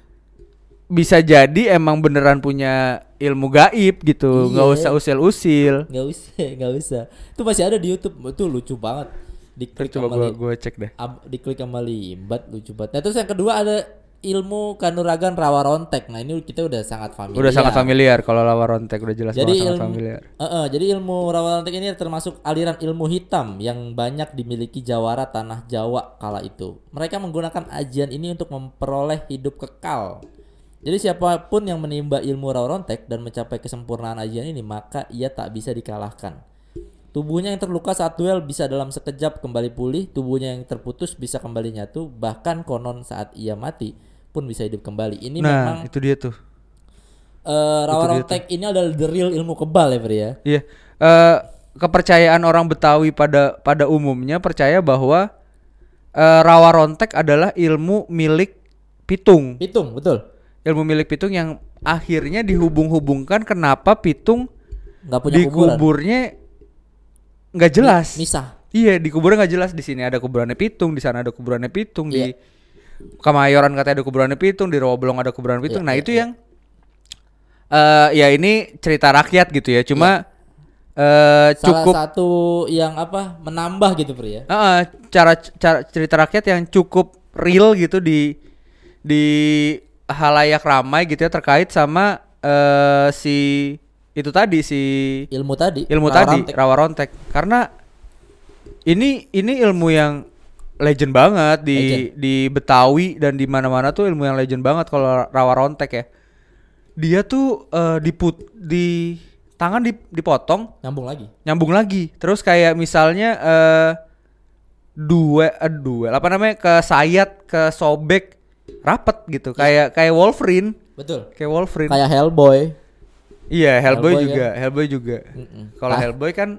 bisa jadi emang beneran punya ilmu gaib gitu nggak Iya. usah usil-usil nggak usah, nggak usah. Itu masih ada di YouTube. Itu lucu banget. Diklik coba sama gua li- gua cek deh diklik sama limbat lucu banget. Nah, terus yang kedua ada ilmu kanuragan rawa rontek. Nah, ini kita udah sangat familiar. udah sangat familiar kalau lawa rontek udah jelas Jadi banget sangat ilmu, familiar Eh, eh, jadi ilmu rawa rontek ini termasuk aliran ilmu hitam yang banyak dimiliki jawara tanah Jawa kala itu. Mereka menggunakan ajian ini untuk memperoleh hidup kekal. Jadi siapa pun yang menimba ilmu rawa rontek dan mencapai kesempurnaan ajian ini maka ia tak bisa dikalahkan. Tubuhnya yang terluka saat duel bisa dalam sekejap kembali pulih, tubuhnya yang terputus bisa kembali nyatu, bahkan konon saat ia mati pun bisa hidup kembali. Ini memang nah itu dia tuh eh, rawa rontek ini adalah the real ilmu kebal ya, Fri ya. Iya, eh, kepercayaan orang Betawi pada pada umumnya percaya bahwa eh, rawa rontek adalah ilmu milik pitung, Hitung, betul. ilmu milik pitung yang akhirnya dihubung-hubungkan kenapa pitung nggak punya kuburan. dikuburnya nggak jelas. Misah. Iya, di kuburan nggak jelas. Di sini ada kuburannya pitung, di sana ada kuburannya pitung, di Iya. Kemayoran katanya ada kuburannya pitung, di Rawablong ada kuburan pitung. Iya, nah iya, itu iya. yang eh ya ini cerita rakyat gitu ya. Cuma eh Salah cukup satu yang apa menambah gitu Pri ya. Heeh, cara cara cerita rakyat yang cukup real gitu di di halayak ramai gitu ya terkait sama eh si itu tadi si Ilmu tadi. ilmu rawa tadi rantek. rawa rontek karena ini ini ilmu yang legend banget di di Betawi dan di mana-mana tuh ilmu yang legend banget kalau rawa rontek ya. Dia tuh eh, diput di tangan dip- dipotong. Nyambung lagi. nyambung lagi. Terus kayak misalnya eh dua eh, duel apa namanya ke sayat ke sobek rapet gitu. Kayak kayak Wolverine. Betul. kayak Wolverine. Kayak Hellboy. iya Hellboy, Hellboy juga. Hellboy juga. Mm-mm. kalau Ah. Hellboy kan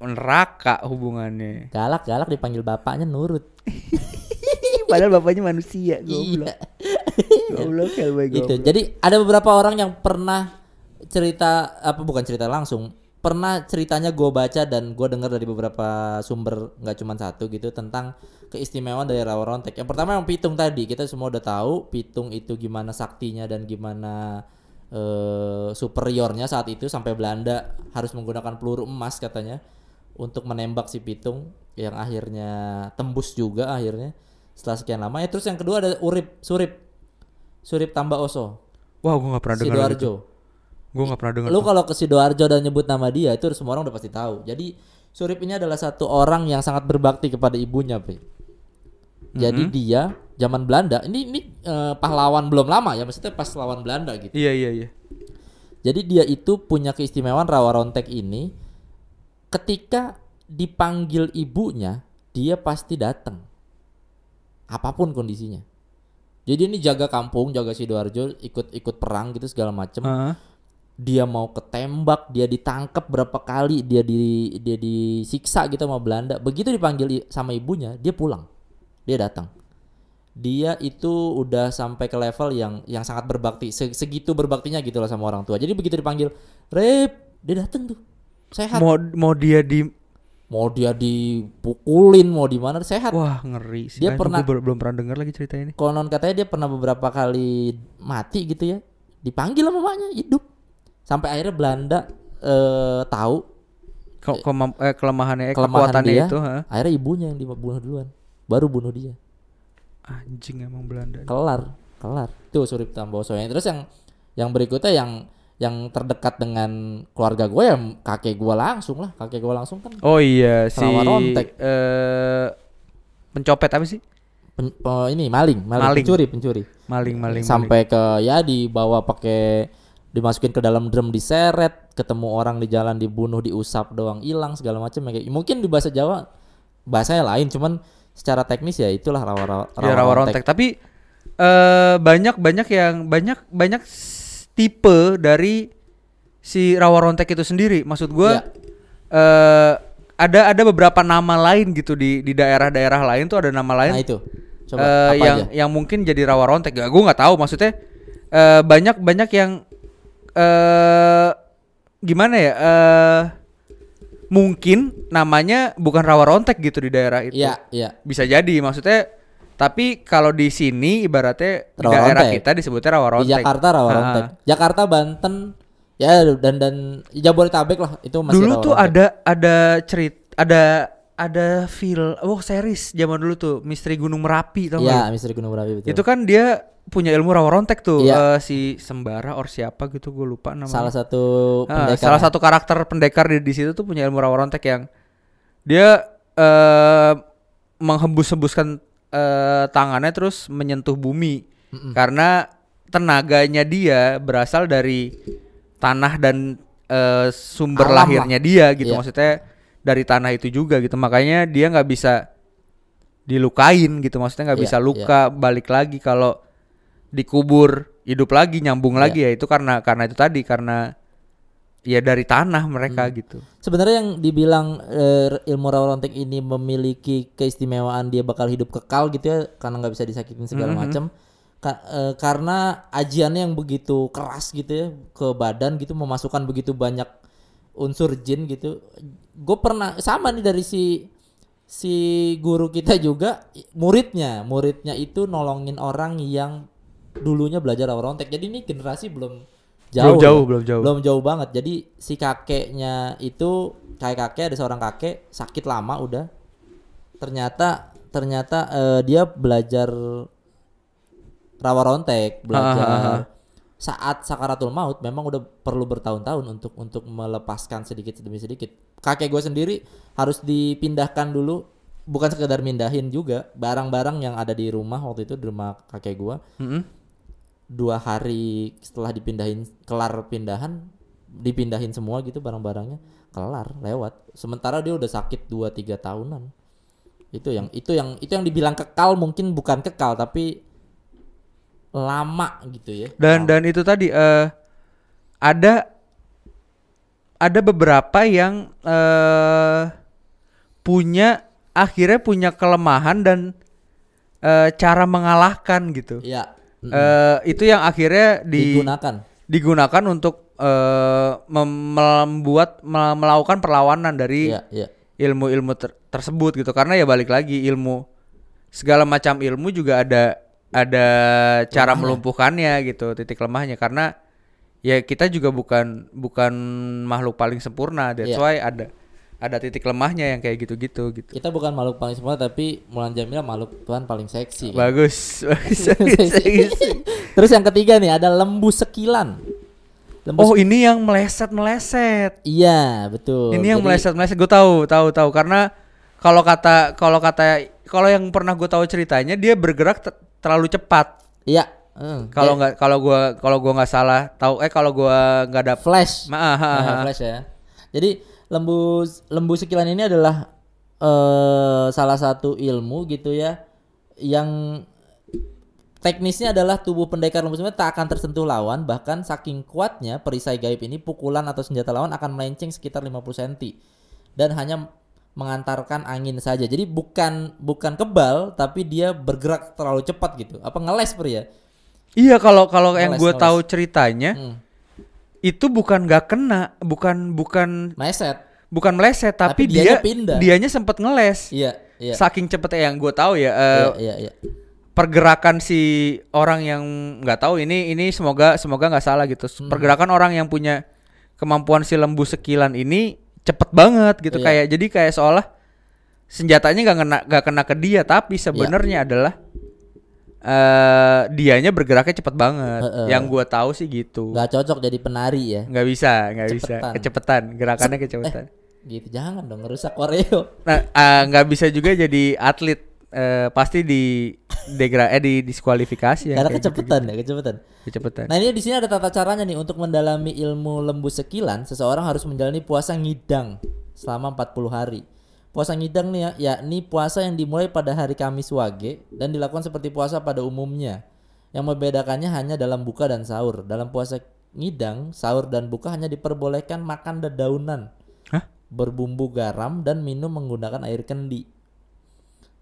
neraka hubungannya Galak-galak dipanggil bapaknya nurut. padahal bapaknya manusia Iya. goblok Hellboy gitu. Jadi ada beberapa orang yang pernah cerita apa bukan cerita langsung pernah ceritanya gue baca dan gue dengar dari beberapa sumber nggak cuma satu gitu tentang keistimewaan dari rawa rontek. Yang pertama yang pitung tadi kita semua udah tahu pitung itu gimana saktinya dan gimana eh, superiornya saat itu sampai Belanda harus menggunakan peluru emas katanya untuk menembak si pitung yang akhirnya tembus juga akhirnya setelah sekian lama. Ya terus yang kedua ada urip surip surip tambah oso wah gue nggak pernah dengar Sidoarjo. gue nggak pernah dengar Lu kalau ke Sidoarjo dan nyebut nama dia itu semua orang udah pasti tahu. Jadi Surip ini adalah satu orang yang sangat berbakti kepada ibunya, Pri. Jadi Mm-hmm. dia zaman Belanda, ini ini eh, pahlawan belum lama ya, maksudnya pas lawan Belanda gitu. iya iya iya Jadi dia itu punya keistimewaan rawa rontek ini ketika dipanggil ibunya, dia pasti datang. Apa pun kondisinya. Jadi ini jaga kampung, jaga Sidoarjo, ikut-ikut perang gitu segala macem Heeh. dia mau ketembak, dia ditangkap berapa kali, dia di dia disiksa gitu sama Belanda. Begitu dipanggil sama ibunya, dia pulang. Dia datang. Dia itu udah sampai ke level yang yang sangat berbakti, Se- segitu berbaktinya gitu loh sama orang tua. Jadi begitu dipanggil, "Rep," dia datang tuh. Sehat. mau mau dia di Mau dia dipukulin, mau di mana sehat. wah ngeri sih Dia pernah- gua belum, pernah dengar lagi cerita ini Konon katanya dia pernah beberapa kali mati gitu ya. Dipanggil sama mamanya hidup. Sampai akhirnya Belanda eh tahu Ke- kemam- eh, kelemahannya eh, kelemahan kekuatannya dia, itu ha? akhirnya ibunya yang dibunuh duluan baru bunuh dia anjing emang Belanda kelar kelar itu Surip Tamboso yang terus yang yang berikutnya yang yang terdekat dengan keluarga gue ya kakek gue langsung lah kakek gue langsung kan oh iya si Rawa rontek. eh pencopet apa sih pen- pe- ini maling maling, Maling. pencuri pencuri maling maling sampai ke ya dibawa pakai dimasukin ke dalam drum diseret ketemu orang di jalan dibunuh diusap doang hilang segala macam ya kayak mungkin di bahasa Jawa bahasanya lain cuman secara teknis ya itulah rawa rawa, Ya, rawa rontek. Tapi eh banyak banyak yang banyak banyak tipe dari si rawa rontek itu sendiri. Maksud gua Ya. eh ada ada beberapa nama lain gitu di di daerah-daerah lain tuh ada nama lain. Nah itu. Coba apa yang aja? yang mungkin jadi rawa rontek. Gak, gue nggak tahu maksudnya eh banyak banyak yang eh gimana ya? eh mungkin namanya bukan rawa rontek gitu di daerah itu. Iya, iya. Bisa jadi maksudnya tapi kalau di sini ibaratnya di Rawa daerah rontek. kita disebutnya rawa Di rontek. Jakarta rawa Ah. rontek. Jakarta, Banten, ya dan dan Jabodetabek lah itu masih Dulu rawa tuh rontek. ada ada cerit ada ada feel oh series zaman dulu tuh Misteri Gunung Merapi tau Iya? Misteri Gunung Merapi betul. Itu kan dia punya ilmu rawa rontek tuh Iya. eh, si Sembara or siapa gitu gue lupa namanya. salah satu Ah, pendekar. salah satu karakter pendekar di, di situ tuh punya ilmu rawa rontek yang dia eh menghembus-hembuskan eh, tangannya terus menyentuh bumi. Mm-mm. karena tenaganya dia berasal dari tanah dan eh, sumber Alam lahirnya dia gitu. Iya. maksudnya dari tanah itu juga gitu. Makanya dia nggak bisa dilukain gitu. Maksudnya nggak Iya, bisa luka balik lagi. Kalau dikubur hidup lagi nyambung Iya. lagi ya itu karena karena itu tadi. Karena ya dari tanah mereka Hmm. gitu Sebenarnya yang dibilang eh, ilmu rawa rontek ini memiliki keistimewaan dia bakal hidup kekal gitu ya karena nggak bisa disakitin segala Mhm. macam. Ka- eh, karena ajiannya yang begitu keras gitu ya ke badan gitu memasukkan begitu banyak unsur jin gitu. Gue pernah sama nih dari si si guru kita juga muridnya, muridnya itu nolongin orang yang dulunya belajar rawa rontek. Jadi ini generasi belum jauh. belum jauh ya belum jauh belum jauh banget jadi si kakeknya itu kayak kakek ada seorang kakek sakit lama udah ternyata ternyata eh, dia belajar rawa rontek belajar Ah, ah, ah. saat sakaratul maut memang udah perlu bertahun-tahun untuk untuk melepaskan sedikit demi sedikit kakek gue sendiri harus dipindahkan dulu bukan sekedar mindahin juga barang-barang yang ada di rumah waktu itu di rumah kakek gue Mm-mm. Dua hari setelah dipindahin kelar pindahan dipindahin semua gitu barang-barangnya kelar lewat. Sementara dia udah sakit 2 tiga tahunan. Itu yang itu yang itu yang dibilang kekal mungkin bukan kekal tapi lama gitu ya. Dan dan itu tadi eh ada ada beberapa yang eh punya akhirnya punya kelemahan dan eh, cara mengalahkan gitu. Ya mm, eh itu yang akhirnya di, digunakan. digunakan untuk mem- membuat me- melakukan perlawanan dari ya ya ilmu-ilmu ter- tersebut gitu. Karena ya balik lagi ilmu segala macam ilmu juga ada ada cara Lemahnya. melumpuhkannya gitu titik lemahnya. Karena ya kita juga bukan bukan makhluk paling sempurna. That's Iya. why ada ada titik lemahnya yang kayak gitu-gitu gitu. Kita bukan makhluk paling sempurna tapi Mulan Jamila makhluk Tuhan paling seksi. Bagus bagus, bagus, bagus. terus yang ketiga nih ada lembu sekilan. Lembu oh ini yang meleset meleset iya betul. Ini yang Jadi- meleset meleset gue tahu tahu tahu. Karena kalau kata kalau kata kalau yang pernah gue tahu ceritanya dia bergerak te- terlalu cepat. Iya Hmm, kalau nggak kalau gua kalau gua nggak salah tahu eh kalau gua nggak ada flash. Ma- ah, Nah, ah. flash ya. Jadi lembu lembu sekilan ini adalah eh salah satu ilmu gitu ya yang teknisnya adalah tubuh pendekar lembu sekilan tak akan tersentuh lawan bahkan saking kuatnya perisai gaib ini pukulan atau senjata lawan akan melenceng sekitar 50 cm dan hanya mengantarkan angin saja jadi bukan bukan kebal tapi dia bergerak terlalu cepat gitu apa ngeles pria iya kalau kalau yang Ngeles, ngeles. tahu ceritanya hmm. Itu bukan nggak kena bukan bukan meset bukan meleset tapi, Tapi dianya dia pindah. dianya sempat ngeles iya iya saking cepetnya yang gua tahu ya eh, iya iya, iya. pergerakan si orang yang nggak tahu ini ini semoga semoga nggak salah gitu Hmm. pergerakan orang yang punya kemampuan si lembu sekilan ini cepet banget gitu Iya. kayak jadi kayak seolah senjatanya nggak kena nggak kena ke dia tapi Iya. sebenarnya adalah eh dianya bergeraknya cepet banget. Heeh. yang gua tahu sih gitu. Nggak cocok jadi penari ya. Nggak bisa nggak bisa. Cepetan. kecepatan gerakannya kecepatan gitu. Jangan dong ngerusak koreo. Nah eh, nggak bisa juga jadi atlet. Eh, pasti di degra eh di diskualifikasi ya karena kayak kecepatan gitu-gitu. ya kecepatan kecepatan nah ini di sini ada tata caranya nih. Untuk mendalami ilmu lembu sekilan seseorang harus menjalani puasa ngidang selama 40 hari Puasa ngidang nih ya, yakni puasa yang dimulai pada hari Kamis Wage dan dilakukan seperti puasa pada umumnya. Yang membedakannya hanya dalam buka dan sahur. Dalam puasa ngidang, sahur dan buka hanya diperbolehkan makan dedaunan Hah? berbumbu garam dan minum menggunakan air kendi.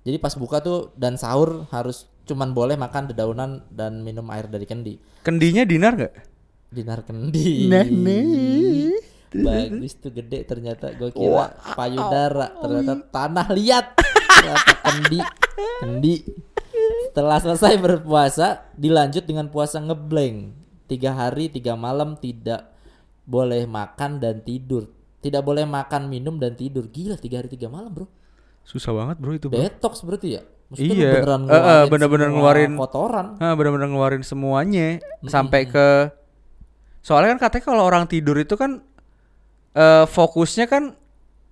Jadi pas buka tuh dan sahur harus cuman boleh makan dedaunan dan minum air dari kendi. Kendinya dinar nggak? Dinar kendi. Bagus tuh gede ternyata. Gue kira payudara. Ternyata tanah liat. Ternyata kendi. Kendi. Setelah selesai berpuasa dilanjut dengan puasa ngeblank tiga hari tiga malam tidak boleh makan dan tidur. Tidak boleh makan minum dan tidur. Gila tiga hari tiga malam bro. Susah banget bro itu bro. detox berarti ya? Maksudnya Iya, beneran eh, eh, ngeluarin bener-bener ngeluarin. kotoran. Ah, benar-benar ngeluarin semuanya sampai ke soalnya kan katanya kalau orang tidur itu kan eh, fokusnya kan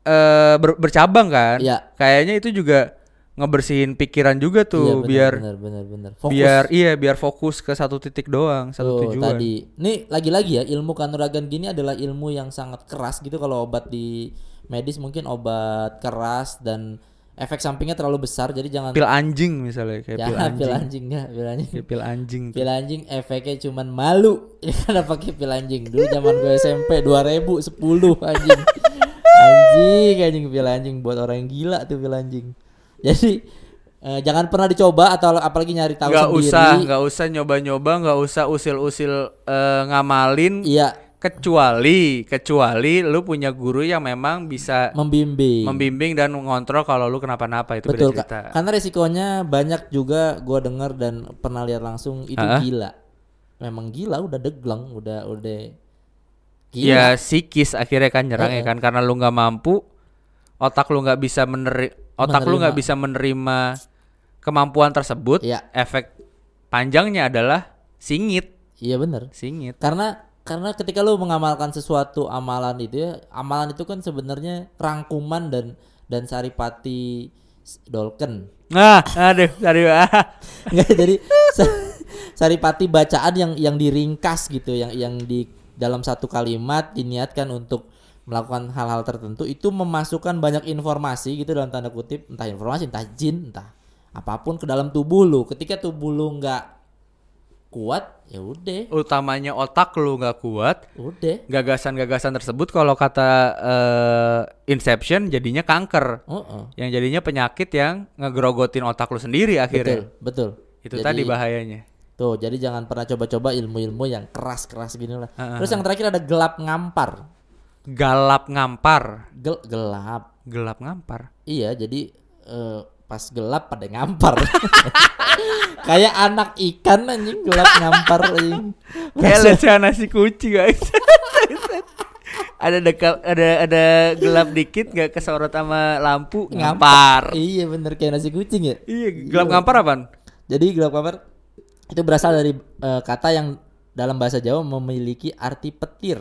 eh, ber- bercabang kan. Iya. Kayaknya itu juga ngebersihin pikiran juga Iya, tuh bener, biar bener, bener, bener. Fokus. biar iya biar fokus ke satu titik doang, satu Tuh, tujuan. tadi. Nih lagi-lagi ya ilmu kanuragan gini adalah ilmu yang sangat keras gitu kalau obat di medis mungkin obat keras dan efek sampingnya terlalu besar jadi jangan Pil anjing misalnya kayak ya pil anjing. pil anjing. enggak pil anjing. Kayak pil anjing. tuh. pil anjing efeknya cuman malu. Ya karena pakai pil anjing. Dulu zaman gue SMP 2010 anjing. Anjing anjing pil anjing buat orang yang gila tuh pil anjing. Jadi eh, jangan pernah dicoba atau apalagi nyari tahu Nggak sendiri. usah, nggak usah nyoba-nyoba, nggak usah usil-usil eh, ngamalin. Iya kecuali kecuali lu punya guru yang memang bisa membimbing membimbing dan mengontrol kalau lu kenapa-napa itu Betul cerita. Karena resikonya banyak juga gua dengar dan pernah lihat langsung itu Ah. gila. Memang gila udah degleng, udah udah gila. Ya psikis akhirnya kan nyerang ya Eh, kan karena lu nggak mampu, otak lu nggak bisa meneri, otak lu nggak Menerima. bisa menerima kemampuan tersebut. Iya. Efek panjangnya adalah singit, Iya bener. singit. Karena karena ketika lu mengamalkan sesuatu amalan itu ya, amalan itu kan sebenarnya rangkuman dan dan saripati dolken. Nah, aduh, aduh. ah. Nggak, jadi sa- saripati bacaan yang yang diringkas gitu, yang yang di dalam satu kalimat diniatkan untuk melakukan hal-hal tertentu itu memasukkan banyak informasi gitu dalam tanda kutip, entah informasi, entah jin, entah apa pun ke dalam tubuh lu. Ketika tubuh lu nggak kuat, ya udah, Utamanya otak lu nggak kuat, udah. gagasan-gagasan tersebut kalau kata eh, Inception jadinya kanker. Oh, Yang jadinya penyakit yang ngegrogotin otak lu sendiri betul, akhirnya. betul. Itu Jadi- tadi bahayanya. Tuh, jadi jangan pernah coba-coba ilmu-ilmu yang keras-keras gini lah. Ah, Terus yang terakhir ada gelap ngampar. Galap ngampar. Gel gelap. Gelap ngampar. Iya, jadi eh, pas gelap pada ngampar. Kayak anak ikan anjing gelap ngampar anjing. Kayak nasi kucing guys. ada dekal, ada ada gelap dikit nggak kesorot sama lampu ngampar. Iya bener kayak nasi kucing ya. Iya, gelap ngampar apaan? Jadi gelap ngampar itu berasal dari eh, kata yang dalam bahasa Jawa memiliki arti petir.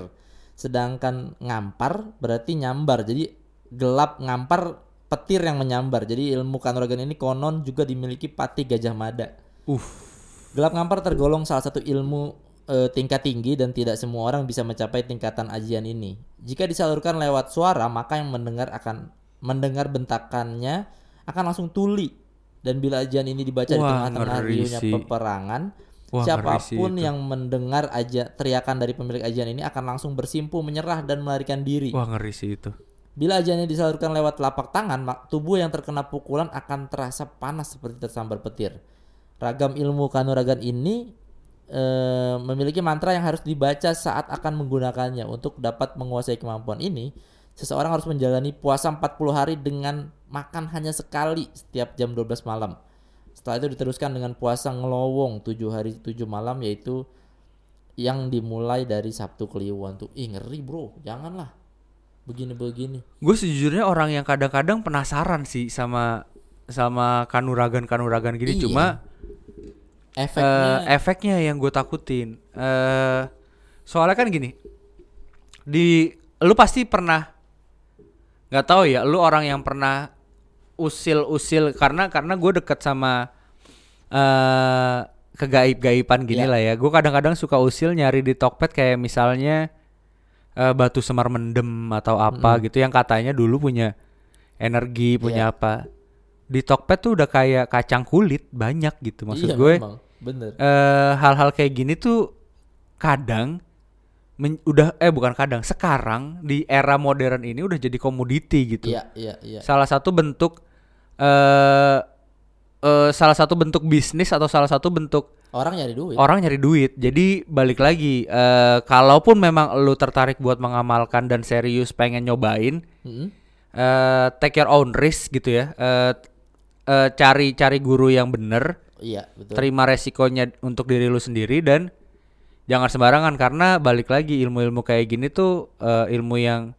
Sedangkan ngampar berarti nyambar. Jadi gelap ngampar petir yang menyambar. Jadi ilmu kanuragan ini konon juga dimiliki Pati Gajah Mada. Uh, Gelap ngampar tergolong salah satu ilmu eh, tingkat tinggi dan tidak semua orang bisa mencapai tingkatan ajian ini. Jika disalurkan lewat suara, maka yang mendengar akan mendengar bentakannya akan langsung tuli. Dan bila ajian ini dibaca di Wah, tengah-tengah ngeri riuhnya peperangan, Wah, siapa pun yang mendengar aja teriakan dari pemilik ajian ini akan langsung bersimpuh menyerah dan melarikan diri. wah ngeri sih itu. Bila ajiannya disalurkan lewat telapak tangan, tubuh yang terkena pukulan akan terasa panas seperti tersambar petir. Ragam ilmu kanuragan ini eh, memiliki mantra yang harus dibaca saat akan menggunakannya. Untuk dapat menguasai kemampuan ini, seseorang harus menjalani puasa 40 hari dengan makan hanya sekali setiap jam 12 malam. Setelah itu diteruskan dengan puasa ngelowong 7 hari 7 malam yaitu yang dimulai dari Sabtu Kliwon tuh. Ih bro, janganlah begini-begini. Gue sejujurnya orang yang kadang-kadang penasaran sih sama sama kanuragan-kanuragan gini Iya. cuma Efeknya eh, efeknya yang gue takutin. eh soalnya kan gini, di lu pasti pernah nggak tahu ya, lu orang yang pernah usil-usil karena karena gue deket sama eh kegaib-gaiban gini Iya. lah ya. Gue kadang-kadang suka usil nyari di Tokped kayak misalnya eh, batu semar mendem atau apa gitu yang katanya dulu punya energi, punya Iya. apa. Di Tokped tuh udah kayak kacang kulit banyak gitu. Maksud Iya, gue memang. bener. eh hal-hal kayak gini tuh kadang men- udah eh bukan kadang sekarang di era modern ini udah jadi komoditi gitu. Iya, iya, iya. Salah satu bentuk eh eh, salah satu bentuk bisnis atau salah satu bentuk Orang nyari duit. orang nyari duit. Jadi balik lagi eh kalaupun memang lu tertarik buat mengamalkan dan serius pengen nyobain Mm-mm. eh take your own risk gitu ya. Eh eh, cari cari guru yang bener Iya, betul. terima resikonya untuk diri lu sendiri dan jangan sembarangan karena balik lagi ilmu-ilmu kayak gini tuh eh, ilmu yang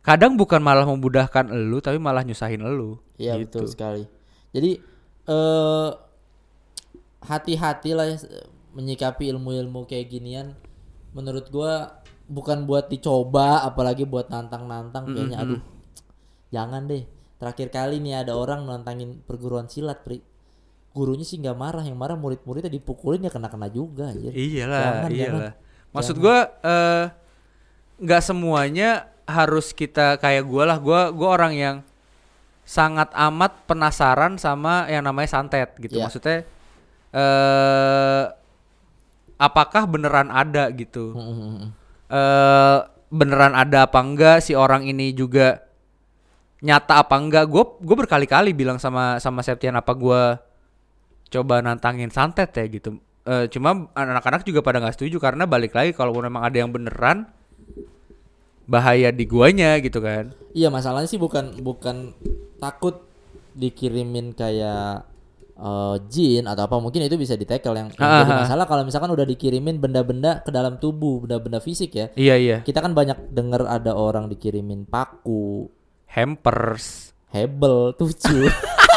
kadang bukan malah memudahkan elu tapi malah nyusahin elu Iya gitu. betul sekali. Jadi eh hati-hati lah ya, menyikapi ilmu-ilmu kayak ginian. Menurut gua bukan buat dicoba, apalagi buat nantang-nantang. Kayaknya aduh, jangan deh. Terakhir kali nih ada orang nantangin perguruan silat, pri. Gurunya sih nggak marah, yang marah murid-muridnya dipukulin ya kena-kena juga. Anjir. Iyalah, Jangan, iyalah. jangan. Maksud gua eh nggak semuanya harus kita kayak gua lah. Gua gua orang yang sangat amat penasaran sama yang namanya santet gitu. Iya. Maksudnya eh apakah beneran ada gitu? Mm, mm, mm. eh beneran ada apa enggak si orang ini juga nyata apa enggak gue gue berkali-kali bilang sama sama Septian apa gue coba nantangin santet ya gitu Eh cuma anak-anak juga pada nggak setuju karena balik lagi kalau memang ada yang beneran bahaya di guanya gitu kan? Iya masalahnya sih bukan bukan takut dikirimin kayak eh, jin atau apa mungkin itu bisa ditekel yang, yang Ah, jadi ah. masalah kalau misalkan udah dikirimin benda-benda ke dalam tubuh benda-benda fisik ya. Iya iya. Kita kan banyak denger ada orang dikirimin paku hampers. Hebel tujuh